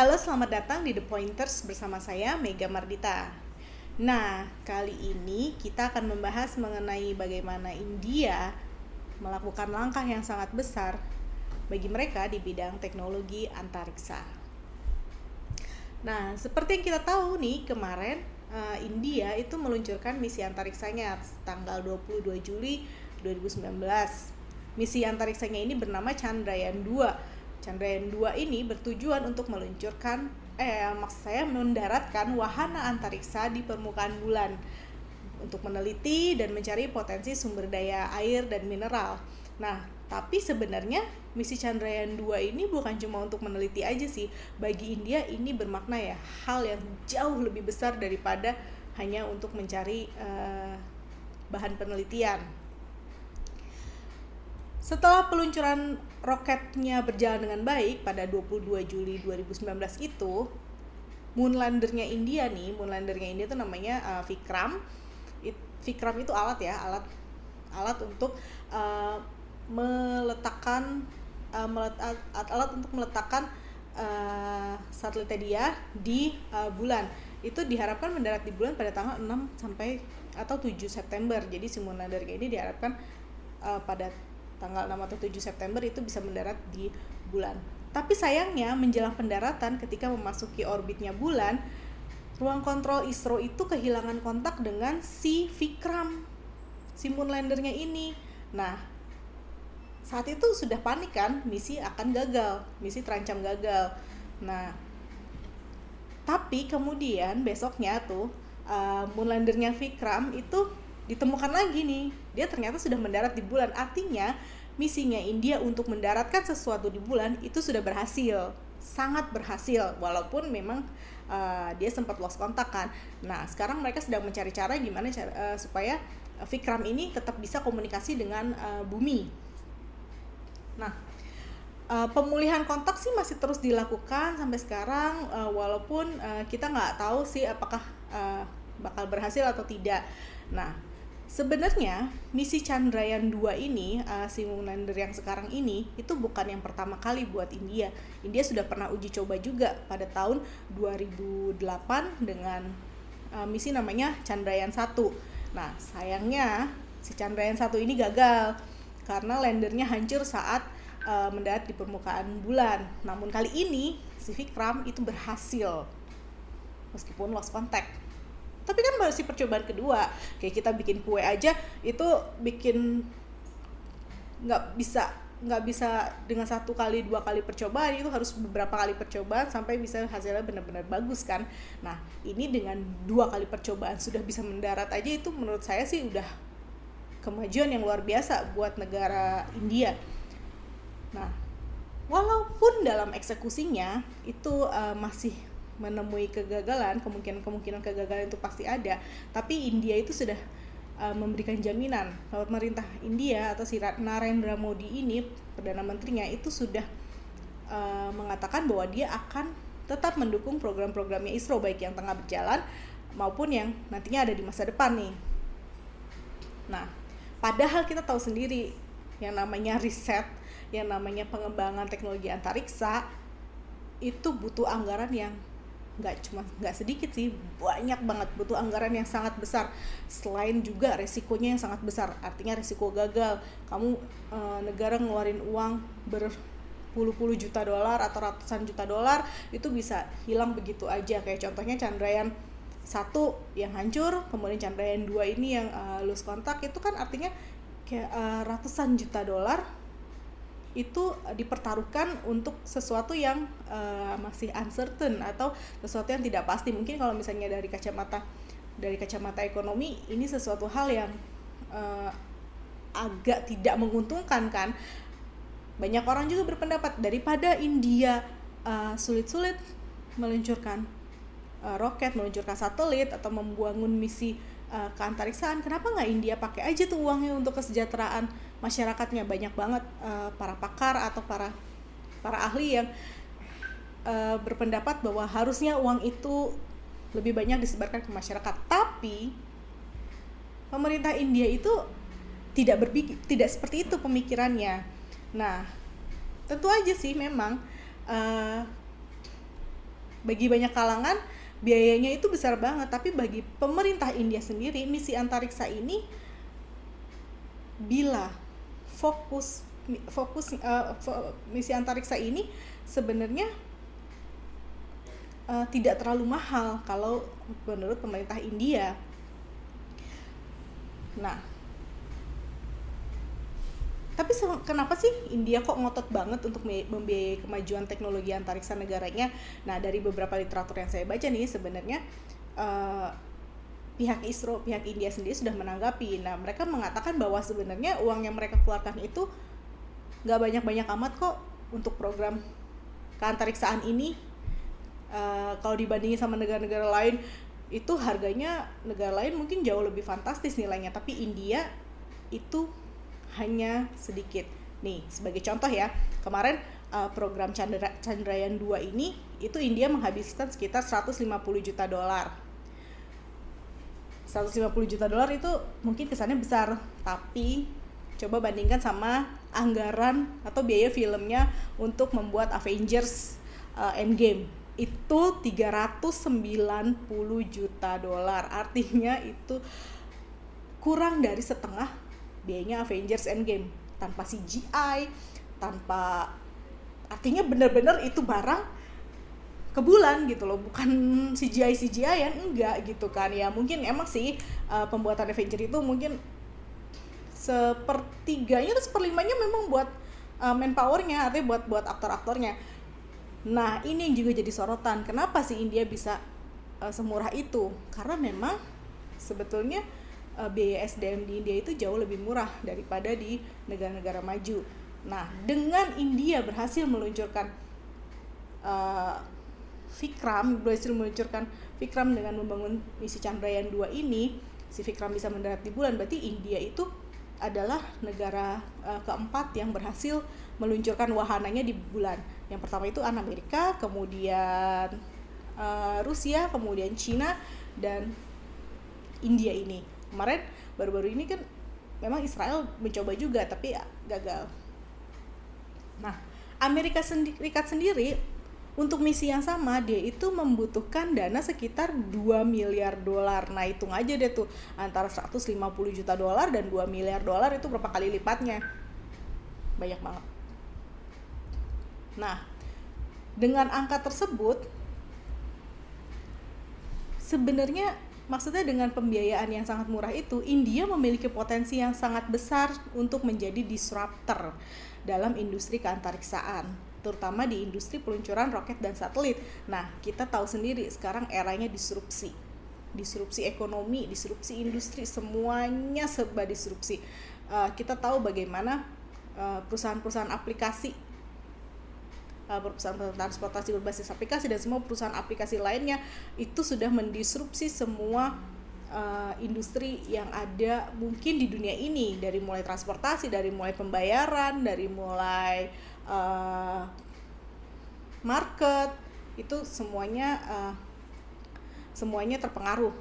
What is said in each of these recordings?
Halo, selamat datang di The Pointers bersama saya Mega Mardita. Nah, kali ini kita akan membahas mengenai bagaimana India melakukan langkah yang sangat besar bagi mereka di bidang teknologi antariksa. Nah, seperti yang kita tahu nih, kemarin uh, India itu meluncurkan misi antariksanya tanggal 22 Juli 2019. Misi antariksanya ini bernama Chandrayaan 2 Chandrayaan 2 ini bertujuan untuk meluncurkan eh maksud saya mendaratkan wahana antariksa di permukaan bulan untuk meneliti dan mencari potensi sumber daya air dan mineral. Nah, tapi sebenarnya misi Chandrayaan 2 ini bukan cuma untuk meneliti aja sih. Bagi India ini bermakna ya hal yang jauh lebih besar daripada hanya untuk mencari uh, bahan penelitian. Setelah peluncuran roketnya berjalan dengan baik pada 22 Juli 2019 itu, moonlandernya India nih, moonlandernya India itu namanya uh, Vikram. Vikram itu alat ya, alat alat untuk uh, meletakkan uh, melet, alat untuk meletakkan uh, satelitnya dia di uh, bulan. Itu diharapkan mendarat di bulan pada tanggal 6 sampai atau 7 September. Jadi si moonlandernya ini diharapkan uh, pada tanggal 6 atau 7 September itu bisa mendarat di bulan. Tapi sayangnya menjelang pendaratan ketika memasuki orbitnya bulan, ruang kontrol ISRO itu kehilangan kontak dengan si Vikram, si moonlandernya ini. Nah, saat itu sudah panik kan, misi akan gagal, misi terancam gagal. Nah, tapi kemudian besoknya tuh uh, moonlandernya Vikram itu ditemukan lagi nih. Dia ternyata sudah mendarat di bulan. Artinya misinya India untuk mendaratkan sesuatu di bulan itu sudah berhasil. Sangat berhasil. Walaupun memang uh, dia sempat lost kontak kan. Nah sekarang mereka sedang mencari cara gimana uh, supaya Vikram ini tetap bisa komunikasi dengan uh, bumi. Nah uh, pemulihan kontak sih masih terus dilakukan sampai sekarang uh, walaupun uh, kita nggak tahu sih apakah uh, bakal berhasil atau tidak. Nah Sebenarnya misi Chandrayaan 2 ini uh, si Moonlander yang sekarang ini itu bukan yang pertama kali buat India. India sudah pernah uji coba juga pada tahun 2008 dengan uh, misi namanya Chandrayaan 1. Nah, sayangnya si Chandrayaan 1 ini gagal karena landernya hancur saat uh, mendarat di permukaan bulan. Namun kali ini si Vikram itu berhasil meskipun lost contact tapi kan masih percobaan kedua. Kayak kita bikin kue aja itu bikin nggak bisa nggak bisa dengan satu kali dua kali percobaan itu harus beberapa kali percobaan sampai bisa hasilnya benar-benar bagus kan. Nah ini dengan dua kali percobaan sudah bisa mendarat aja itu menurut saya sih udah kemajuan yang luar biasa buat negara India. Nah walaupun dalam eksekusinya itu uh, masih menemui kegagalan kemungkinan-kemungkinan kegagalan itu pasti ada tapi India itu sudah uh, memberikan jaminan bahwa pemerintah India atau si Narendra Modi ini perdana menterinya itu sudah uh, mengatakan bahwa dia akan tetap mendukung program-programnya ISRO baik yang tengah berjalan maupun yang nantinya ada di masa depan nih. Nah, padahal kita tahu sendiri yang namanya riset, yang namanya pengembangan teknologi antariksa itu butuh anggaran yang nggak cuma nggak sedikit sih banyak banget. Butuh anggaran yang sangat besar. Selain juga resikonya yang sangat besar. Artinya resiko gagal. Kamu e, negara ngeluarin uang berpuluh-puluh juta dolar atau ratusan juta dolar itu bisa hilang begitu aja. Kayak contohnya Chandrayaan satu yang hancur kemudian Chandrayaan dua ini yang uh, lose kontak itu kan artinya kayak uh, ratusan juta dolar itu dipertaruhkan untuk sesuatu yang uh, masih uncertain atau sesuatu yang tidak pasti. Mungkin kalau misalnya dari kacamata dari kacamata ekonomi ini sesuatu hal yang uh, agak tidak menguntungkan kan? Banyak orang juga berpendapat daripada India uh, sulit-sulit meluncurkan uh, roket meluncurkan satelit atau membangun misi uh, keantariksaan. Kenapa nggak India pakai aja tuh uangnya untuk kesejahteraan masyarakatnya banyak banget uh, para pakar atau para para ahli yang uh, berpendapat bahwa harusnya uang itu lebih banyak disebarkan ke masyarakat. Tapi pemerintah India itu tidak berpikir tidak seperti itu pemikirannya. Nah tentu aja sih memang uh, bagi banyak kalangan biayanya itu besar banget. Tapi bagi pemerintah India sendiri misi antariksa ini bila fokus fokus uh, misi antariksa ini sebenarnya uh, tidak terlalu mahal kalau menurut pemerintah India. Nah, tapi kenapa sih India kok ngotot banget untuk membiayai kemajuan teknologi antariksa negaranya? Nah, dari beberapa literatur yang saya baca nih sebenarnya uh, pihak ISRO, pihak India sendiri sudah menanggapi. Nah, mereka mengatakan bahwa sebenarnya uang yang mereka keluarkan itu nggak banyak-banyak amat kok untuk program keantariksaan ini. Uh, kalau dibandingin sama negara-negara lain, itu harganya negara lain mungkin jauh lebih fantastis nilainya. Tapi India itu hanya sedikit. Nih, sebagai contoh ya, kemarin uh, program Chandra, Chandrayaan 2 ini itu India menghabiskan sekitar 150 juta dolar. 150 juta dolar itu mungkin kesannya besar, tapi coba bandingkan sama anggaran atau biaya filmnya untuk membuat Avengers uh, Endgame. Itu 390 juta dolar. Artinya itu kurang dari setengah biayanya Avengers Endgame. Tanpa CGI tanpa artinya bener-bener itu barang ke bulan gitu loh bukan CGI CGI yang enggak gitu kan. Ya mungkin emang sih uh, pembuatan Avengers itu mungkin sepertiganya atau seperlimanya memang buat uh, manpowernya artinya buat buat aktor-aktornya. Nah ini yang juga jadi sorotan kenapa sih India bisa uh, semurah itu? Karena memang sebetulnya uh, biaya SDM di India itu jauh lebih murah daripada di negara-negara maju. Nah, dengan India berhasil meluncurkan Vikram, berhasil meluncurkan Vikram dengan membangun misi Chandrayaan 2 ini, si Vikram bisa mendarat di bulan, berarti India itu adalah negara uh, keempat yang berhasil meluncurkan wahananya di bulan. Yang pertama itu Amerika, kemudian uh, Rusia, kemudian Cina dan India ini. Kemarin baru-baru ini kan memang Israel mencoba juga tapi gagal. Nah Amerika Serikat sendiri untuk misi yang sama dia itu membutuhkan dana sekitar 2 miliar dolar. Nah, hitung aja deh tuh antara 150 juta dolar dan 2 miliar dolar itu berapa kali lipatnya. Banyak banget. Nah, dengan angka tersebut sebenarnya Maksudnya dengan pembiayaan yang sangat murah itu, India memiliki potensi yang sangat besar untuk menjadi disruptor dalam industri keantariksaan, terutama di industri peluncuran roket dan satelit. Nah, kita tahu sendiri sekarang eranya disrupsi. Disrupsi ekonomi, disrupsi industri, semuanya serba disrupsi. Uh, kita tahu bagaimana eh, perusahaan-perusahaan aplikasi Uh, perusahaan transportasi berbasis aplikasi dan semua perusahaan aplikasi lainnya itu sudah mendisrupsi semua uh, industri yang ada mungkin di dunia ini dari mulai transportasi dari mulai pembayaran dari mulai uh, market itu semuanya uh, semuanya terpengaruh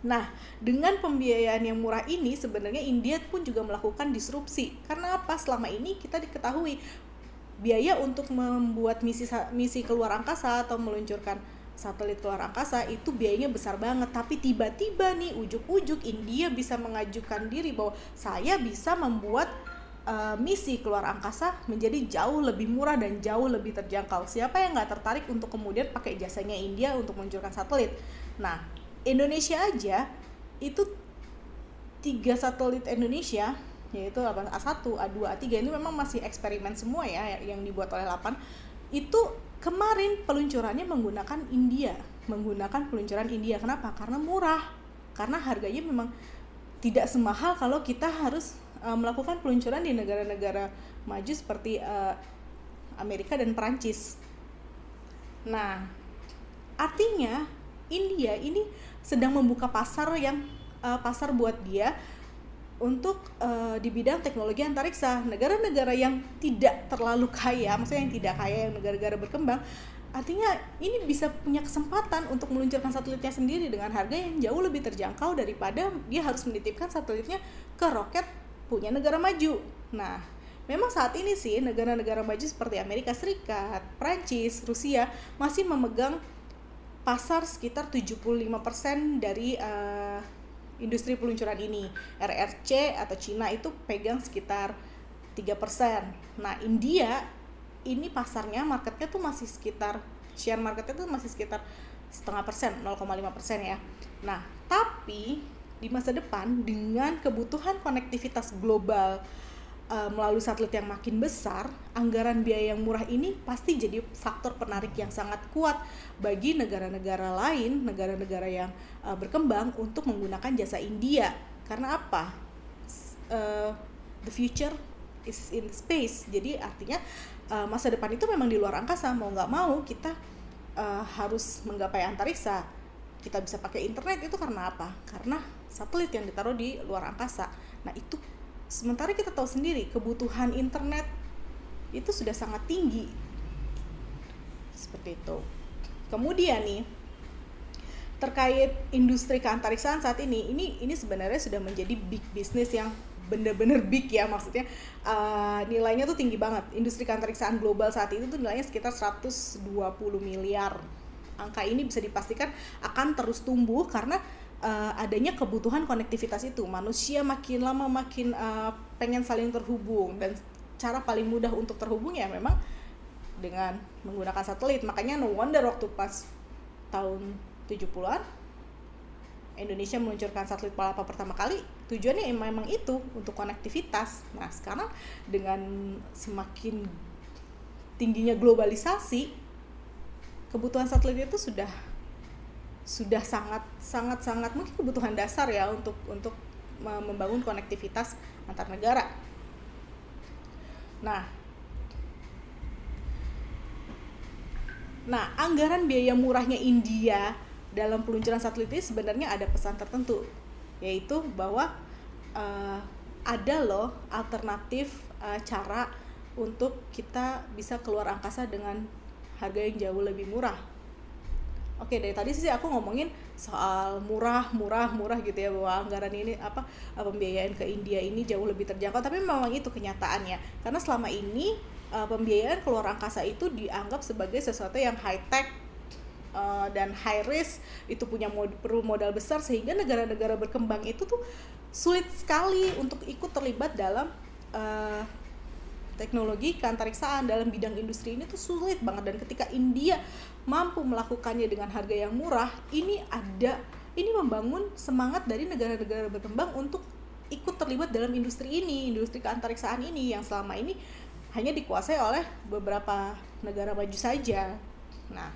Nah, dengan pembiayaan yang murah ini sebenarnya India pun juga melakukan disrupsi. Karena apa? Selama ini kita diketahui biaya untuk membuat misi misi keluar angkasa atau meluncurkan satelit keluar angkasa itu biayanya besar banget tapi tiba-tiba nih ujuk-ujuk India bisa mengajukan diri bahwa saya bisa membuat uh, misi keluar angkasa menjadi jauh lebih murah dan jauh lebih terjangkau. Siapa yang nggak tertarik untuk kemudian pakai jasanya India untuk meluncurkan satelit? Nah Indonesia aja itu tiga satelit Indonesia yaitu A1, A2, A3 ini memang masih eksperimen semua ya yang dibuat oleh Lapan itu kemarin peluncurannya menggunakan India menggunakan peluncuran India. Kenapa? Karena murah karena harganya memang tidak semahal kalau kita harus uh, melakukan peluncuran di negara-negara maju seperti uh, Amerika dan Perancis. Nah artinya India ini sedang membuka pasar yang uh, pasar buat dia untuk uh, di bidang teknologi antariksa. Negara-negara yang tidak terlalu kaya maksudnya yang tidak kaya yang negara-negara berkembang artinya ini bisa punya kesempatan untuk meluncurkan satelitnya sendiri dengan harga yang jauh lebih terjangkau daripada dia harus menitipkan satelitnya ke roket punya negara maju nah memang saat ini sih negara-negara maju seperti Amerika Serikat, Prancis, Rusia masih memegang pasar sekitar 75% dari uh, industri peluncuran ini. RRC atau Cina itu pegang sekitar 3%. Nah, India ini pasarnya marketnya tuh masih sekitar share marketnya tuh masih sekitar setengah persen 0,5 persen ya nah tapi di masa depan dengan kebutuhan konektivitas global uh, melalui satelit yang makin besar, anggaran biaya yang murah ini pasti jadi faktor penarik yang sangat kuat bagi negara-negara lain, negara-negara yang uh, berkembang untuk menggunakan jasa India. Karena apa? Uh, the future is in space. Jadi artinya uh, masa depan itu memang di luar angkasa. Mau nggak mau kita uh, harus menggapai antariksa kita bisa pakai internet itu karena apa? Karena satelit yang ditaruh di luar angkasa. Nah itu sementara kita tahu sendiri kebutuhan internet itu sudah sangat tinggi seperti itu. Kemudian nih terkait industri keantariksaan saat ini, ini ini sebenarnya sudah menjadi big business yang bener-bener big ya maksudnya uh, nilainya tuh tinggi banget industri keantariksaan global saat itu tuh nilainya sekitar 120 miliar angka ini bisa dipastikan akan terus tumbuh karena uh, adanya kebutuhan konektivitas itu manusia makin lama makin uh, pengen saling terhubung dan cara paling mudah untuk terhubung ya memang dengan menggunakan satelit makanya no wonder waktu pas tahun 70-an Indonesia meluncurkan satelit Palapa pertama kali tujuannya memang itu untuk konektivitas. Nah sekarang dengan semakin tingginya globalisasi, kebutuhan satelit itu sudah sudah sangat sangat sangat mungkin kebutuhan dasar ya untuk untuk membangun konektivitas antar negara. Nah, nah anggaran biaya murahnya India dalam peluncuran satelit ini sebenarnya ada pesan tertentu yaitu bahwa uh, ada loh alternatif uh, cara untuk kita bisa keluar angkasa dengan harga yang jauh lebih murah. Oke dari tadi sih aku ngomongin soal murah, murah, murah gitu ya bahwa anggaran ini apa pembiayaan ke India ini jauh lebih terjangkau. Tapi memang itu kenyataannya karena selama ini uh, pembiayaan keluar angkasa itu dianggap sebagai sesuatu yang high tech uh, dan high risk itu punya mod perlu modal besar sehingga negara-negara berkembang itu tuh sulit sekali untuk ikut terlibat dalam uh, teknologi keantariksaan dalam bidang industri ini tuh sulit banget. Dan ketika India mampu melakukannya dengan harga yang murah ini ada ini membangun semangat dari negara-negara berkembang untuk ikut terlibat dalam industri ini industri keantariksaan ini yang selama ini hanya dikuasai oleh beberapa negara maju saja. Nah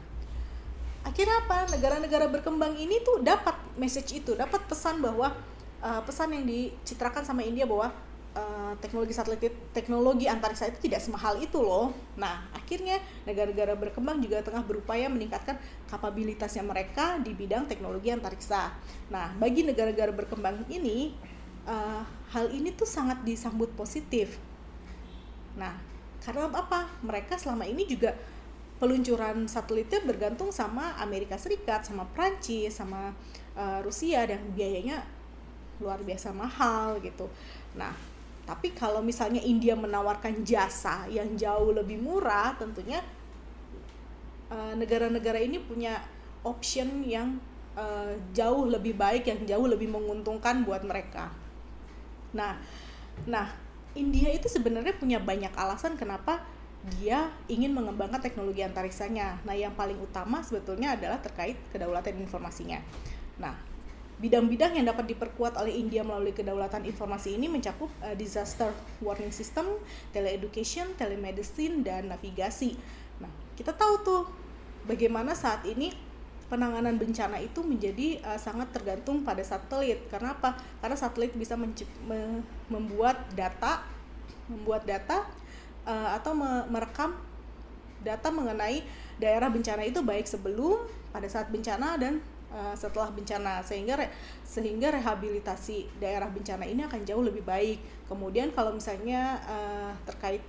akhirnya apa? Negara-negara berkembang ini tuh dapat message itu dapat pesan bahwa uh, pesan yang dicitrakan sama India bahwa uh, teknologi satelit teknologi antariksa itu tidak semahal itu loh. Nah akhirnya negara-negara berkembang juga tengah berupaya meningkatkan kapabilitasnya mereka di bidang teknologi antariksa. Nah bagi negara-negara berkembang ini uh, hal ini tuh sangat disambut positif. Nah karena apa? Mereka selama ini juga peluncuran satelitnya bergantung sama Amerika Serikat, sama Prancis, sama uh, Rusia dan biayanya luar biasa mahal gitu. Nah, tapi kalau misalnya India menawarkan jasa yang jauh lebih murah, tentunya uh, negara-negara ini punya option yang uh, jauh lebih baik, yang jauh lebih menguntungkan buat mereka. Nah, nah India itu sebenarnya punya banyak alasan kenapa dia ingin mengembangkan teknologi antariksanya. Nah, yang paling utama sebetulnya adalah terkait kedaulatan informasinya. Nah, bidang-bidang yang dapat diperkuat oleh India melalui kedaulatan informasi ini mencakup uh, disaster warning system, teleeducation, telemedicine, dan navigasi. Nah, kita tahu tuh bagaimana saat ini penanganan bencana itu menjadi uh, sangat tergantung pada satelit. Karena apa? Karena satelit bisa me membuat data, membuat data uh, atau merekam data mengenai daerah bencana itu baik sebelum, pada saat bencana dan uh, setelah bencana sehingga re, sehingga rehabilitasi daerah bencana ini akan jauh lebih baik. Kemudian kalau misalnya uh, terkait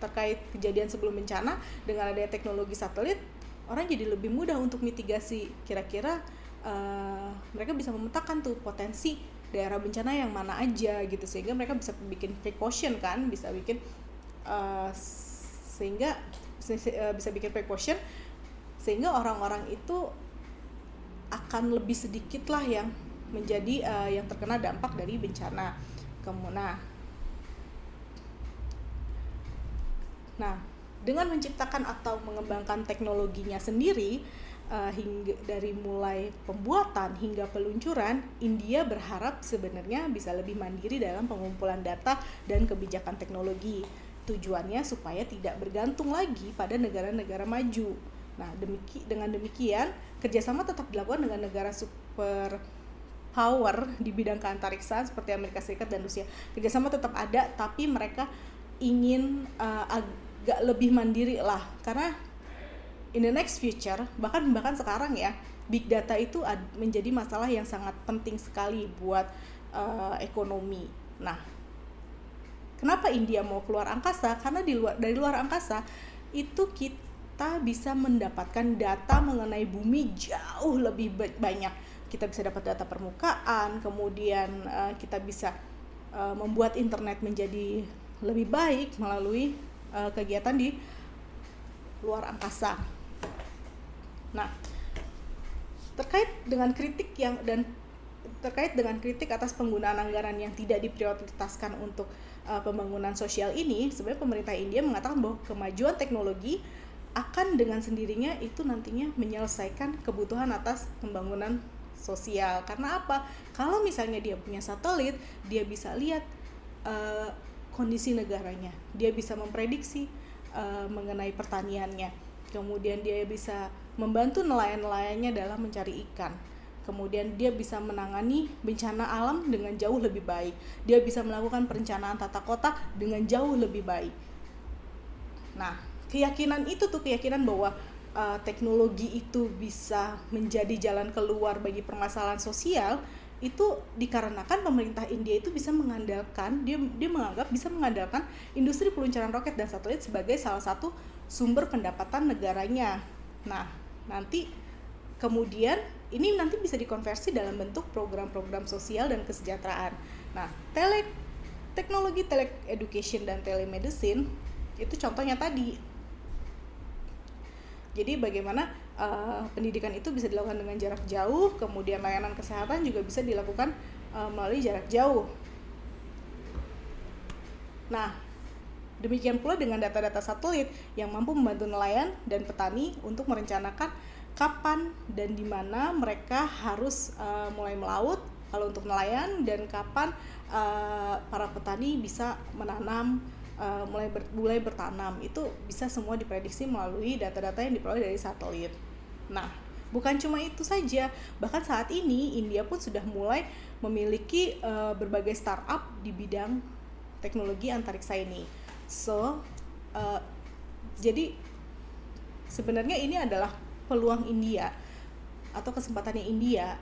terkait kejadian sebelum bencana dengan adanya teknologi satelit orang jadi lebih mudah untuk mitigasi kira-kira uh, mereka bisa memetakan tuh potensi daerah bencana yang mana aja gitu sehingga mereka bisa bikin precaution kan bisa bikin uh, sehingga uh, bisa bikin precaution sehingga orang-orang itu akan lebih sedikit lah yang menjadi uh, yang terkena dampak dari bencana kemudian nah, nah dengan menciptakan atau mengembangkan teknologinya sendiri uh, hingga dari mulai pembuatan hingga peluncuran, India berharap sebenarnya bisa lebih mandiri dalam pengumpulan data dan kebijakan teknologi. Tujuannya supaya tidak bergantung lagi pada negara-negara maju. Nah, demiki, dengan demikian kerjasama tetap dilakukan dengan negara super power di bidang keantariksaan seperti Amerika Serikat dan Rusia. Kerjasama tetap ada, tapi mereka ingin uh, agak lebih mandiri lah karena in the next future bahkan bahkan sekarang ya big data itu menjadi masalah yang sangat penting sekali buat uh, ekonomi. Nah, kenapa India mau keluar angkasa? Karena di luar dari luar angkasa itu kita bisa mendapatkan data mengenai bumi jauh lebih banyak. Kita bisa dapat data permukaan, kemudian uh, kita bisa uh, membuat internet menjadi lebih baik melalui uh, kegiatan di luar angkasa. Nah, terkait dengan kritik yang dan terkait dengan kritik atas penggunaan anggaran yang tidak diprioritaskan untuk uh, pembangunan sosial ini, sebenarnya pemerintah India mengatakan bahwa kemajuan teknologi akan dengan sendirinya itu nantinya menyelesaikan kebutuhan atas pembangunan sosial. Karena apa? Kalau misalnya dia punya satelit, dia bisa lihat uh, kondisi negaranya. Dia bisa memprediksi uh, mengenai pertaniannya. Kemudian dia bisa membantu nelayan-nelayannya dalam mencari ikan. Kemudian dia bisa menangani bencana alam dengan jauh lebih baik. Dia bisa melakukan perencanaan tata kota dengan jauh lebih baik. Nah, keyakinan itu tuh keyakinan bahwa uh, teknologi itu bisa menjadi jalan keluar bagi permasalahan sosial itu dikarenakan pemerintah India itu bisa mengandalkan dia dia menganggap bisa mengandalkan industri peluncuran roket dan satelit sebagai salah satu sumber pendapatan negaranya. Nah, nanti kemudian ini nanti bisa dikonversi dalam bentuk program-program sosial dan kesejahteraan. Nah, tele teknologi tele education dan telemedicine itu contohnya tadi. Jadi bagaimana uh, pendidikan itu bisa dilakukan dengan jarak jauh, kemudian layanan kesehatan juga bisa dilakukan uh, melalui jarak jauh. Nah, demikian pula dengan data-data satelit yang mampu membantu nelayan dan petani untuk merencanakan kapan dan di mana mereka harus uh, mulai melaut kalau untuk nelayan dan kapan uh, para petani bisa menanam uh, mulai ber, mulai bertanam itu bisa semua diprediksi melalui data-data yang diperoleh dari satelit. Nah, bukan cuma itu saja, bahkan saat ini India pun sudah mulai memiliki uh, berbagai startup di bidang teknologi antariksa ini. So, uh, jadi sebenarnya ini adalah peluang India atau kesempatannya India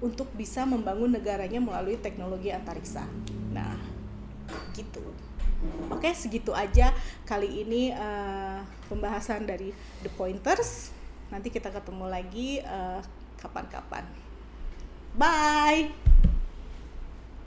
untuk bisa membangun negaranya melalui teknologi antariksa. Nah, gitu. Oke, segitu aja kali ini uh, pembahasan dari The Pointers. Nanti kita ketemu lagi kapan eh, kapan-kapan. Bye